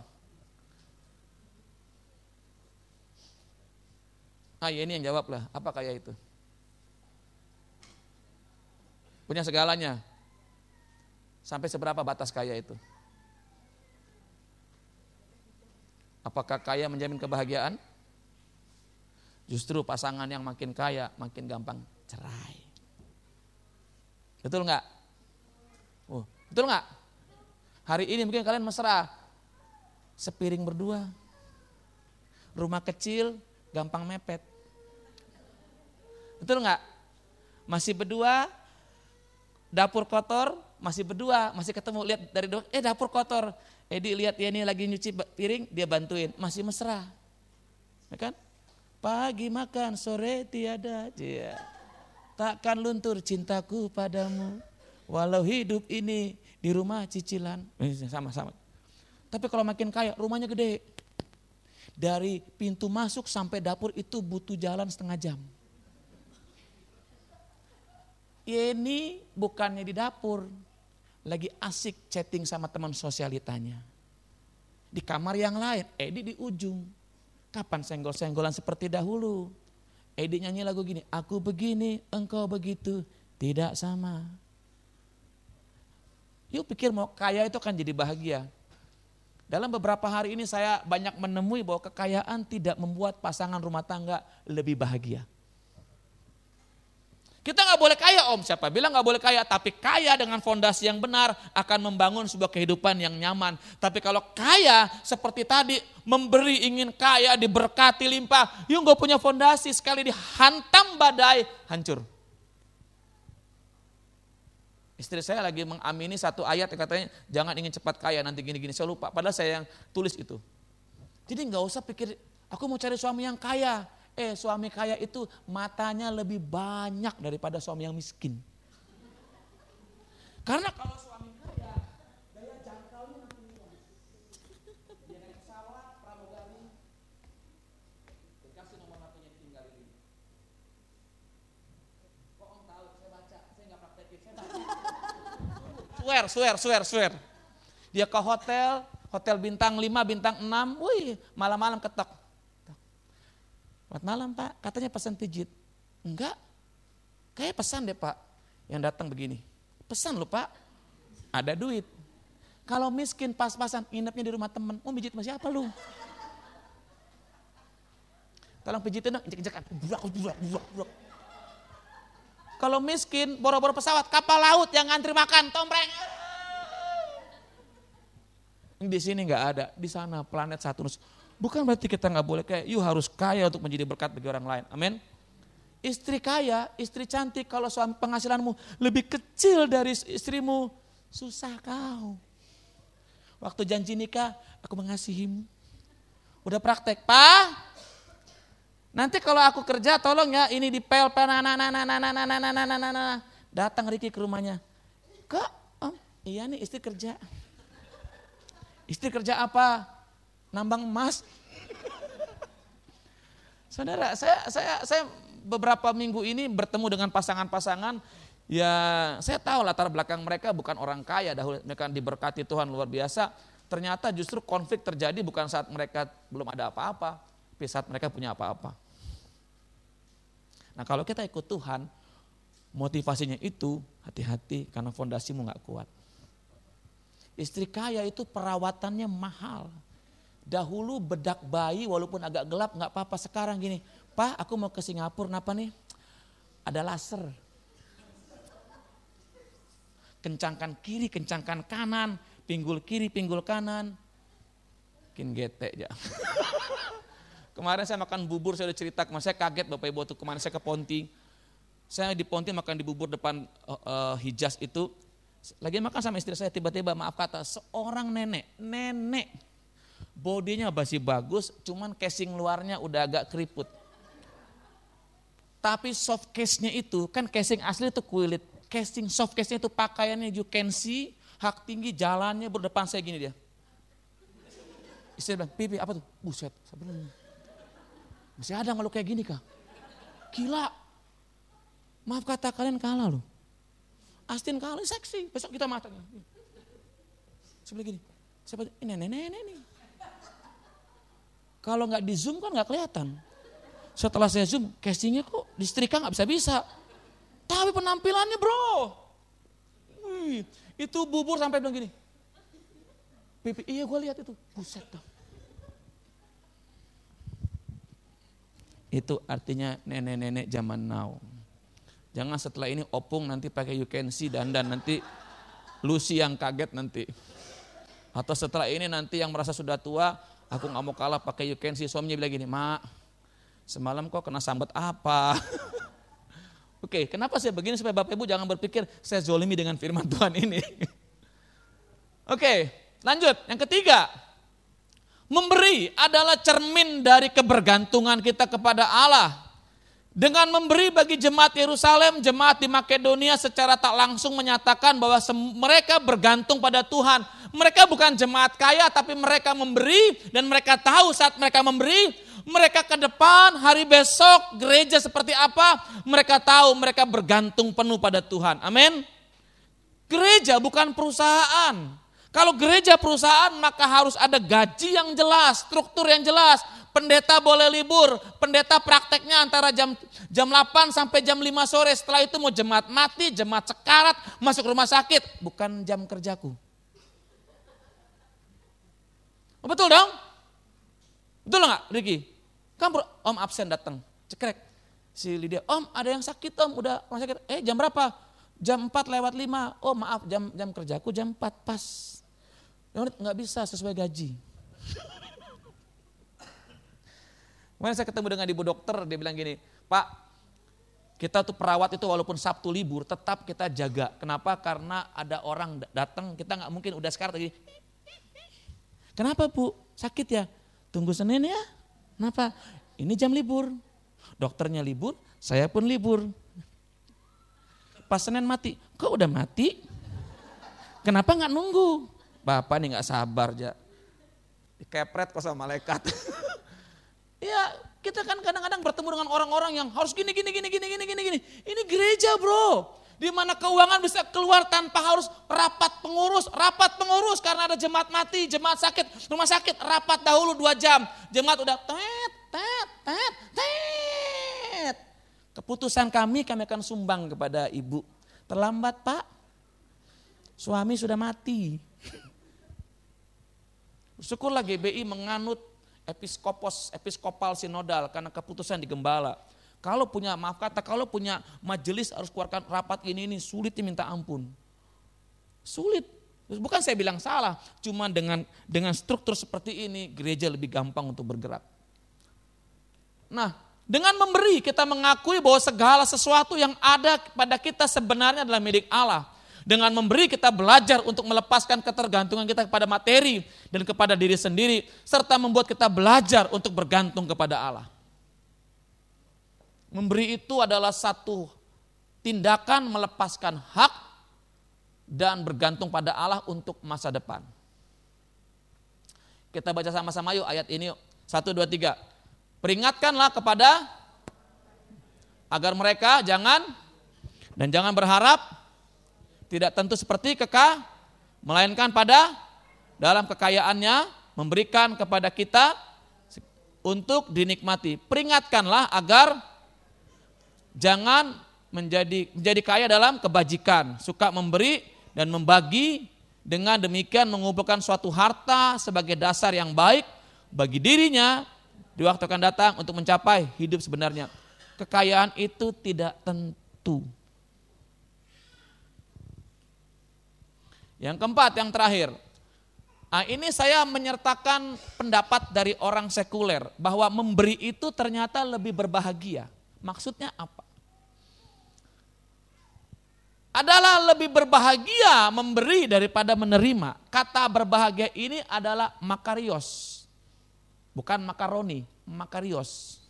Ah ya ini yang jawab lah, apa kaya itu? Punya segalanya. Sampai seberapa batas kaya itu? Apakah kaya menjamin kebahagiaan? Justru pasangan yang makin kaya makin gampang cerai. Betul nggak? Oh, betul nggak? Hari ini mungkin kalian mesra, sepiring berdua, rumah kecil, gampang mepet. Betul nggak? Masih berdua, dapur kotor, masih berdua, masih ketemu lihat dari dok, eh dapur kotor. Edi lihat ya ini lagi nyuci piring, dia bantuin, masih mesra. Ya kan? Pagi makan, sore tiada. Dia. Takkan luntur cintaku padamu. Walau hidup ini di rumah cicilan. Sama-sama. Tapi kalau makin kaya, rumahnya gede. Dari pintu masuk sampai dapur itu butuh jalan setengah jam. Ini bukannya di dapur, lagi asik chatting sama teman sosialitanya. Di kamar yang lain, Edi di ujung. Kapan senggol-senggolan seperti dahulu? Edi nyanyi lagu gini, aku begini, engkau begitu, tidak sama. Yuk pikir mau kaya itu kan jadi bahagia. Dalam beberapa hari ini saya banyak menemui bahwa kekayaan tidak membuat pasangan rumah tangga lebih bahagia. Kita nggak boleh kaya om, siapa bilang nggak boleh kaya, tapi kaya dengan fondasi yang benar akan membangun sebuah kehidupan yang nyaman. Tapi kalau kaya seperti tadi, memberi ingin kaya, diberkati limpah, yuk nggak punya fondasi, sekali dihantam badai, hancur. Istri saya lagi mengamini satu ayat yang katanya jangan ingin cepat kaya nanti gini-gini. Saya lupa, padahal saya yang tulis itu. Jadi nggak usah pikir, aku mau cari suami yang kaya. Eh suami kaya itu matanya lebih banyak daripada suami yang miskin. Karena kalau suami kaya, daya jangkaunya. Dia naik pesawat, pramugari, dikasih nomor HP-nya tinggal ini. Kok om tahu? Saya baca, saya nggak praktekin, saya baca. Swear, swear, swear, swear. Dia ke hotel, hotel bintang 5, bintang 6, wih malam-malam ketok Selamat malam pak, katanya pesan pijit. Enggak, kayak pesan deh pak. Yang datang begini, pesan lo pak, ada duit. Kalau miskin pas-pasan, nginepnya di rumah temen, mau pijit sama siapa lu? Tolong pijitin dong, injek-injekan. Kalau miskin, boro-boro pesawat, kapal laut yang ngantri makan, tombreng. Di sini nggak ada, di sana planet Saturnus Bukan berarti kita nggak boleh kayak, you harus kaya untuk menjadi berkat bagi orang lain. Amin. Istri kaya, istri cantik, kalau suami penghasilanmu lebih kecil dari istrimu, susah kau. Waktu janji nikah, aku mengasihimu. Udah praktek, Pak. Nanti kalau aku kerja, tolong ya ini di pel, pel, na, na, na, na, na, na, na, na, na, na, na. Datang Riki ke rumahnya. Kak, om, iya nih istri kerja. Istri kerja apa? Nambang emas. Saudara, saya saya saya beberapa minggu ini bertemu dengan pasangan-pasangan ya saya tahu latar belakang mereka bukan orang kaya dahulu mereka diberkati Tuhan luar biasa. Ternyata justru konflik terjadi bukan saat mereka belum ada apa-apa, tapi saat mereka punya apa-apa. Nah kalau kita ikut Tuhan, motivasinya itu hati-hati karena fondasimu nggak kuat. Istri kaya itu perawatannya mahal. Dahulu bedak bayi walaupun agak gelap nggak apa-apa. Sekarang gini, Pak aku mau ke Singapura, kenapa nih? Ada laser. Kencangkan kiri, kencangkan kanan, pinggul kiri, pinggul kanan. Makin gete ya. (laughs) kemarin saya makan bubur, saya udah cerita, kemarin saya kaget Bapak Ibu waktu kemarin saya ke Ponti. Saya di Ponti makan di bubur depan uh, uh, Hijaz itu. Lagi makan sama istri saya tiba-tiba maaf kata seorang nenek, nenek Bodinya masih bagus, cuman casing luarnya udah agak keriput. Tapi soft case-nya itu, kan casing asli itu kulit. Casing soft case-nya itu pakaiannya you can see, hak tinggi, jalannya berdepan saya gini dia. Istri bilang, pipi apa tuh? Buset, sebenarnya. Masih ada malu kayak gini kah? Gila. Maaf kata kalian kalah loh. Astin kalah seksi, besok kita matanya. Sebelah gini, siapa ini nenek-nenek nih. Kalau nggak di zoom kan nggak kelihatan. Setelah saya zoom, casingnya kok disetrika nggak bisa-bisa. Tapi penampilannya bro, itu bubur sampai bilang gini. Pipi, iya gue lihat itu. Buset dong. Itu artinya nenek-nenek zaman now. Jangan setelah ini opung nanti pakai you can see dan dan nanti Lucy yang kaget nanti. Atau setelah ini nanti yang merasa sudah tua, aku nggak mau kalah pakai you can see. Suaminya bilang gini, mak semalam kok kena sambat apa? (laughs) Oke, kenapa saya begini supaya Bapak Ibu jangan berpikir saya zolimi dengan firman (laughs) Tuhan ini. Oke, lanjut. Yang ketiga, Memberi adalah cermin dari kebergantungan kita kepada Allah. Dengan memberi bagi jemaat Yerusalem, jemaat di Makedonia secara tak langsung menyatakan bahwa mereka bergantung pada Tuhan. Mereka bukan jemaat kaya, tapi mereka memberi dan mereka tahu saat mereka memberi, mereka ke depan, hari besok, gereja seperti apa, mereka tahu mereka bergantung penuh pada Tuhan. Amin. Gereja bukan perusahaan. Kalau gereja perusahaan maka harus ada gaji yang jelas, struktur yang jelas. Pendeta boleh libur, pendeta prakteknya antara jam jam 8 sampai jam 5 sore. Setelah itu mau jemaat mati, jemaat sekarat, masuk rumah sakit. Bukan jam kerjaku. Oh, betul dong? Betul nggak Ricky? Kamu om absen datang, cekrek. Si Lydia, om ada yang sakit om, udah rumah sakit. Eh jam berapa? Jam 4 lewat 5. Oh maaf jam jam kerjaku jam 4 pas. Nggak bisa sesuai gaji. Kemarin saya ketemu dengan ibu dokter, dia bilang gini, Pak, kita tuh perawat itu walaupun Sabtu libur, tetap kita jaga. Kenapa? Karena ada orang datang, kita nggak mungkin udah sekarang lagi. Kenapa Bu? Sakit ya? Tunggu Senin ya. Kenapa? Ini jam libur. Dokternya libur, saya pun libur. Pas Senin mati, kok udah mati? Kenapa nggak nunggu? Bapak nih nggak sabar aja. Dikepret kok sama malaikat. (laughs) ya kita kan kadang-kadang bertemu dengan orang-orang yang harus gini, gini, gini, gini, gini, gini, gini. Ini gereja bro. Di mana keuangan bisa keluar tanpa harus rapat pengurus, rapat pengurus karena ada jemaat mati, jemaat sakit, rumah sakit, rapat dahulu dua jam. Jemaat udah tet, tet, tet, tet. Keputusan kami, kami akan sumbang kepada ibu. Terlambat pak, suami sudah mati. Syukurlah GBI menganut episkopos, episkopal sinodal karena keputusan di gembala. Kalau punya, maaf kata, kalau punya majelis harus keluarkan rapat ini, ini sulit diminta ampun. Sulit. Bukan saya bilang salah, cuma dengan dengan struktur seperti ini gereja lebih gampang untuk bergerak. Nah, dengan memberi kita mengakui bahwa segala sesuatu yang ada pada kita sebenarnya adalah milik Allah. Dengan memberi kita belajar untuk melepaskan ketergantungan kita kepada materi dan kepada diri sendiri. Serta membuat kita belajar untuk bergantung kepada Allah. Memberi itu adalah satu tindakan melepaskan hak dan bergantung pada Allah untuk masa depan. Kita baca sama-sama yuk ayat ini yuk. Satu, dua, tiga. Peringatkanlah kepada agar mereka jangan dan jangan berharap tidak tentu seperti kekah, melainkan pada dalam kekayaannya memberikan kepada kita untuk dinikmati. Peringatkanlah agar jangan menjadi menjadi kaya dalam kebajikan, suka memberi dan membagi dengan demikian mengumpulkan suatu harta sebagai dasar yang baik bagi dirinya di waktu akan datang untuk mencapai hidup sebenarnya. Kekayaan itu tidak tentu. Yang keempat, yang terakhir. Nah, ini saya menyertakan pendapat dari orang sekuler bahwa memberi itu ternyata lebih berbahagia. Maksudnya apa? Adalah lebih berbahagia memberi daripada menerima. Kata berbahagia ini adalah makarios. Bukan makaroni, makarios.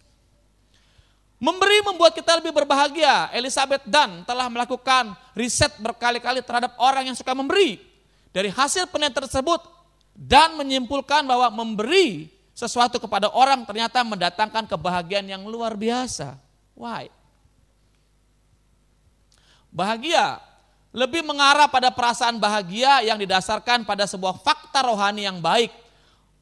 Memberi membuat kita lebih berbahagia. Elizabeth Dunn telah melakukan riset berkali-kali terhadap orang yang suka memberi. Dari hasil penelitian tersebut, dan menyimpulkan bahwa memberi sesuatu kepada orang ternyata mendatangkan kebahagiaan yang luar biasa. Why? Bahagia lebih mengarah pada perasaan bahagia yang didasarkan pada sebuah fakta rohani yang baik.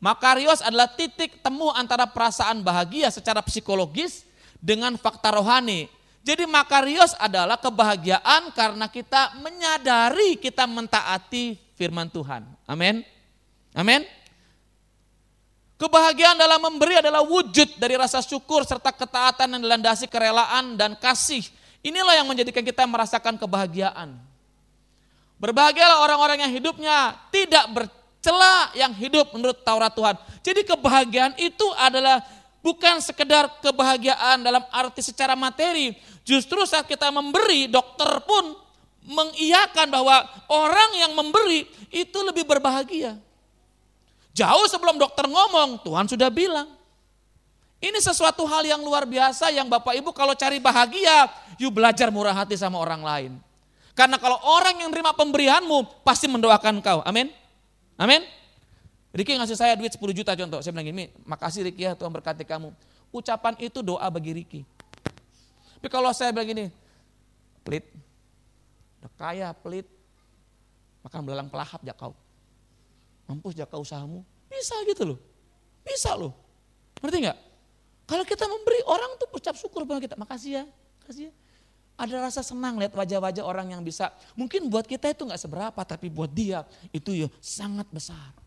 Makarios adalah titik temu antara perasaan bahagia secara psikologis dengan fakta rohani. Jadi makarios adalah kebahagiaan karena kita menyadari kita mentaati firman Tuhan. Amin. Amin. Kebahagiaan dalam memberi adalah wujud dari rasa syukur serta ketaatan yang dilandasi kerelaan dan kasih. Inilah yang menjadikan kita merasakan kebahagiaan. Berbahagialah orang-orang yang hidupnya tidak bercela yang hidup menurut Taurat Tuhan. Jadi kebahagiaan itu adalah bukan sekedar kebahagiaan dalam arti secara materi, Justru saat kita memberi, dokter pun mengiyakan bahwa orang yang memberi itu lebih berbahagia. Jauh sebelum dokter ngomong, Tuhan sudah bilang. Ini sesuatu hal yang luar biasa yang Bapak Ibu kalau cari bahagia, yuk belajar murah hati sama orang lain. Karena kalau orang yang terima pemberianmu pasti mendoakan kau. Amin. Amin. Riki ngasih saya duit 10 juta contoh. Saya bilang gini, makasih Riki ya Tuhan berkati kamu. Ucapan itu doa bagi Riki. Tapi kalau saya bilang gini, pelit, udah kaya, pelit, makan belalang pelahap ya kau. Mampus ya kau usahamu. Bisa gitu loh. Bisa loh. Ngerti nggak? Kalau kita memberi orang tuh ucap syukur pada kita. Makasih ya, makasih ya. Ada rasa senang lihat wajah-wajah orang yang bisa. Mungkin buat kita itu nggak seberapa, tapi buat dia itu ya sangat besar.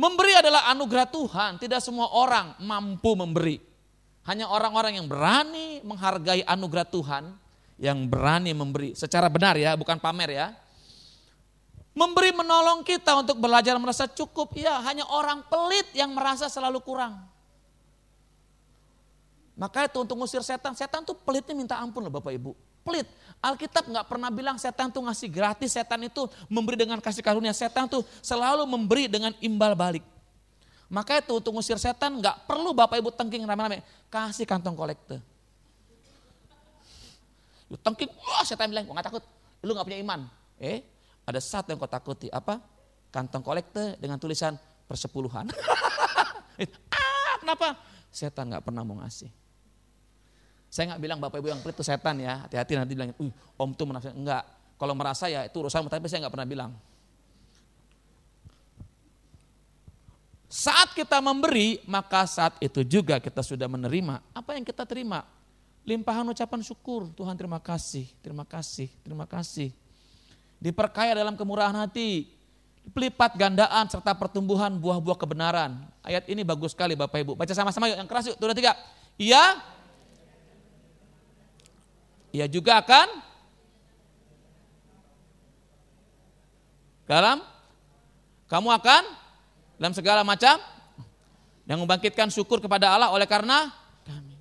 Memberi adalah anugerah Tuhan, tidak semua orang mampu memberi. Hanya orang-orang yang berani menghargai anugerah Tuhan, yang berani memberi secara benar ya, bukan pamer ya. Memberi menolong kita untuk belajar merasa cukup, ya hanya orang pelit yang merasa selalu kurang. Maka itu untuk ngusir setan, setan tuh pelitnya minta ampun loh Bapak Ibu. Pelit, Alkitab nggak pernah bilang setan tuh ngasih gratis, setan itu memberi dengan kasih karunia. Setan tuh selalu memberi dengan imbal balik. Maka itu untuk ngusir setan nggak perlu Bapak Ibu tengking rame-rame. Kasih kantong kolekte. Lu tengking, wah setan bilang, gua gak takut. Lu gak punya iman. Eh, ada satu yang kau takuti. Apa? Kantong kolekte dengan tulisan persepuluhan. (laughs) ah, kenapa? Setan nggak pernah mau ngasih. Saya nggak bilang bapak ibu yang pelit itu setan ya, hati-hati nanti bilang, uh, om tuh merasa enggak. Kalau merasa ya itu urusan, tapi saya nggak pernah bilang. Saat kita memberi, maka saat itu juga kita sudah menerima. Apa yang kita terima? Limpahan ucapan syukur, Tuhan terima kasih, terima kasih, terima kasih. Diperkaya dalam kemurahan hati, pelipat gandaan serta pertumbuhan buah-buah kebenaran. Ayat ini bagus sekali Bapak Ibu. Baca sama-sama yuk, yang keras yuk, turun tiga. Iya, ia juga akan dalam kamu akan dalam segala macam yang membangkitkan syukur kepada Allah oleh karena kami.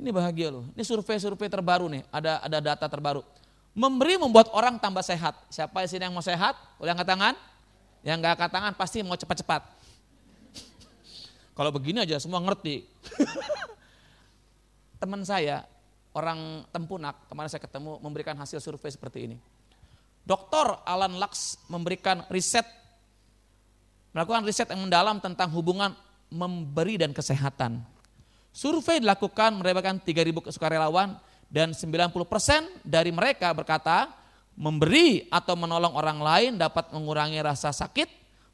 Ini bahagia loh. Ini survei-survei terbaru nih, ada ada data terbaru. Memberi membuat orang tambah sehat. Siapa di sini yang mau sehat? Boleh angkat tangan? Yang nggak angkat tangan pasti mau cepat-cepat. Kalau begini aja semua ngerti. (laughs) Teman saya orang Tempunak, kemarin saya ketemu memberikan hasil survei seperti ini. Dr. Alan Lux memberikan riset, melakukan riset yang mendalam tentang hubungan memberi dan kesehatan. Survei dilakukan mendapatkan 3.000 sukarelawan dan 90% dari mereka berkata memberi atau menolong orang lain dapat mengurangi rasa sakit,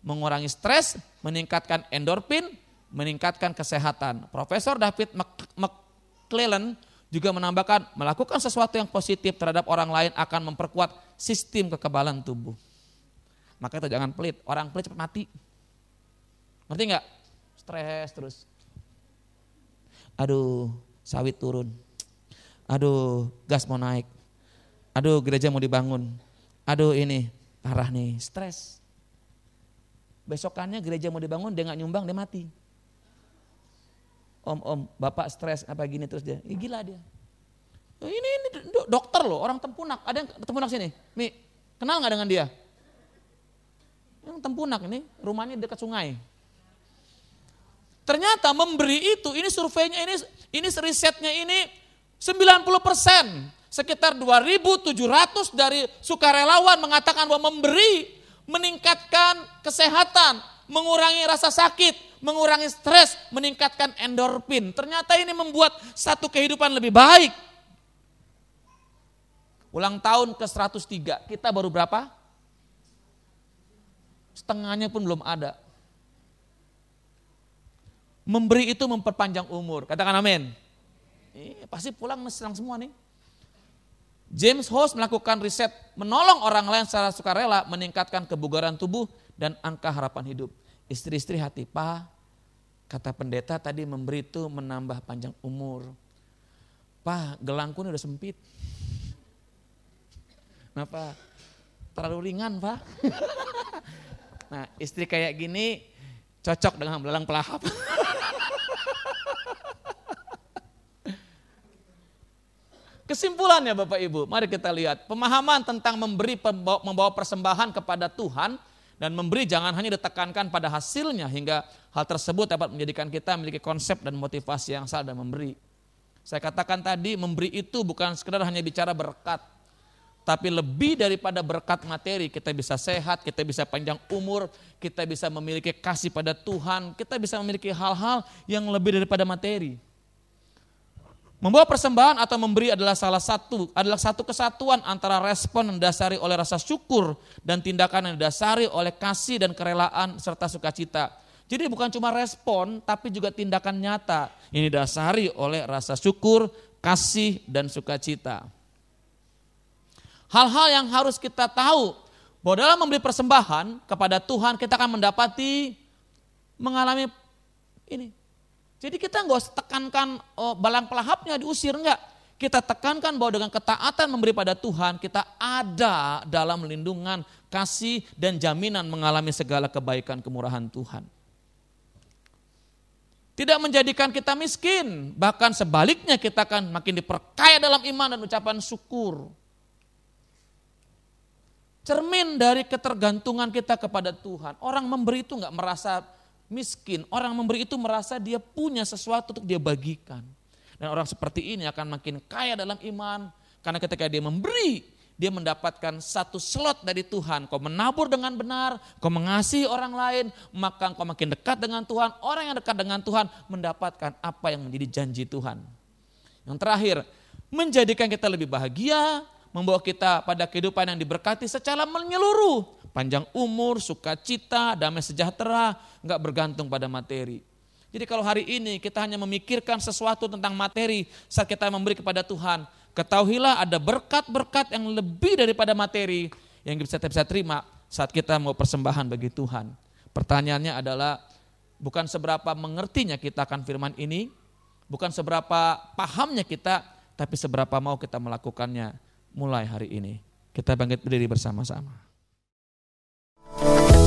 mengurangi stres, meningkatkan endorfin, meningkatkan kesehatan. Profesor David McClellan juga menambahkan melakukan sesuatu yang positif terhadap orang lain akan memperkuat sistem kekebalan tubuh. Maka itu jangan pelit, orang pelit cepat mati. Ngerti nggak? Stres terus. Aduh, sawit turun. Aduh, gas mau naik. Aduh, gereja mau dibangun. Aduh, ini parah nih, stres. Besokannya gereja mau dibangun, dia nggak nyumbang, dia mati om om bapak stres apa gini terus dia, ya, gila dia. Ini ini dokter loh, orang tempunak. Ada yang tempunak sini, Mi, kenal nggak dengan dia? Yang tempunak ini, rumahnya dekat sungai. Ternyata memberi itu, ini surveinya ini, ini risetnya ini 90 persen, sekitar 2.700 dari sukarelawan mengatakan bahwa memberi meningkatkan kesehatan, mengurangi rasa sakit, mengurangi stres, meningkatkan endorfin. Ternyata ini membuat satu kehidupan lebih baik. Ulang tahun ke 103, kita baru berapa? Setengahnya pun belum ada. Memberi itu memperpanjang umur. Katakan amin. Eh, pasti pulang senang semua nih. James Host melakukan riset menolong orang lain secara sukarela meningkatkan kebugaran tubuh dan angka harapan hidup. Istri-istri hati, Pak, kata pendeta tadi memberi itu menambah panjang umur. Pak, gelangku ini udah sempit. Kenapa? Terlalu ringan, Pak. (laughs) nah, istri kayak gini cocok dengan belalang pelahap. (laughs) Kesimpulannya Bapak Ibu, mari kita lihat. Pemahaman tentang memberi membawa persembahan kepada Tuhan dan memberi jangan hanya ditekankan pada hasilnya hingga hal tersebut dapat menjadikan kita memiliki konsep dan motivasi yang salah dalam memberi. Saya katakan tadi memberi itu bukan sekedar hanya bicara berkat, tapi lebih daripada berkat materi, kita bisa sehat, kita bisa panjang umur, kita bisa memiliki kasih pada Tuhan, kita bisa memiliki hal-hal yang lebih daripada materi. Membawa persembahan atau memberi adalah salah satu adalah satu kesatuan antara respon yang didasari oleh rasa syukur dan tindakan yang didasari oleh kasih dan kerelaan serta sukacita. Jadi bukan cuma respon tapi juga tindakan nyata ini didasari oleh rasa syukur, kasih dan sukacita. Hal-hal yang harus kita tahu bahwa dalam memberi persembahan kepada Tuhan kita akan mendapati mengalami ini jadi kita nggak usah tekankan oh, balang pelahapnya diusir enggak. Kita tekankan bahwa dengan ketaatan memberi pada Tuhan, kita ada dalam lindungan, kasih, dan jaminan mengalami segala kebaikan kemurahan Tuhan. Tidak menjadikan kita miskin, bahkan sebaliknya kita akan makin diperkaya dalam iman dan ucapan syukur. Cermin dari ketergantungan kita kepada Tuhan. Orang memberi itu nggak merasa miskin, orang memberi itu merasa dia punya sesuatu untuk dia bagikan. Dan orang seperti ini akan makin kaya dalam iman, karena ketika dia memberi, dia mendapatkan satu slot dari Tuhan. Kau menabur dengan benar, kau mengasihi orang lain, maka kau makin dekat dengan Tuhan. Orang yang dekat dengan Tuhan mendapatkan apa yang menjadi janji Tuhan. Yang terakhir, menjadikan kita lebih bahagia, membawa kita pada kehidupan yang diberkati secara menyeluruh panjang umur, sukacita, damai sejahtera, nggak bergantung pada materi. Jadi kalau hari ini kita hanya memikirkan sesuatu tentang materi saat kita memberi kepada Tuhan, ketahuilah ada berkat-berkat yang lebih daripada materi yang bisa kita bisa terima saat kita mau persembahan bagi Tuhan. Pertanyaannya adalah bukan seberapa mengertinya kita akan firman ini, bukan seberapa pahamnya kita, tapi seberapa mau kita melakukannya mulai hari ini. Kita bangkit berdiri bersama-sama. Thank you.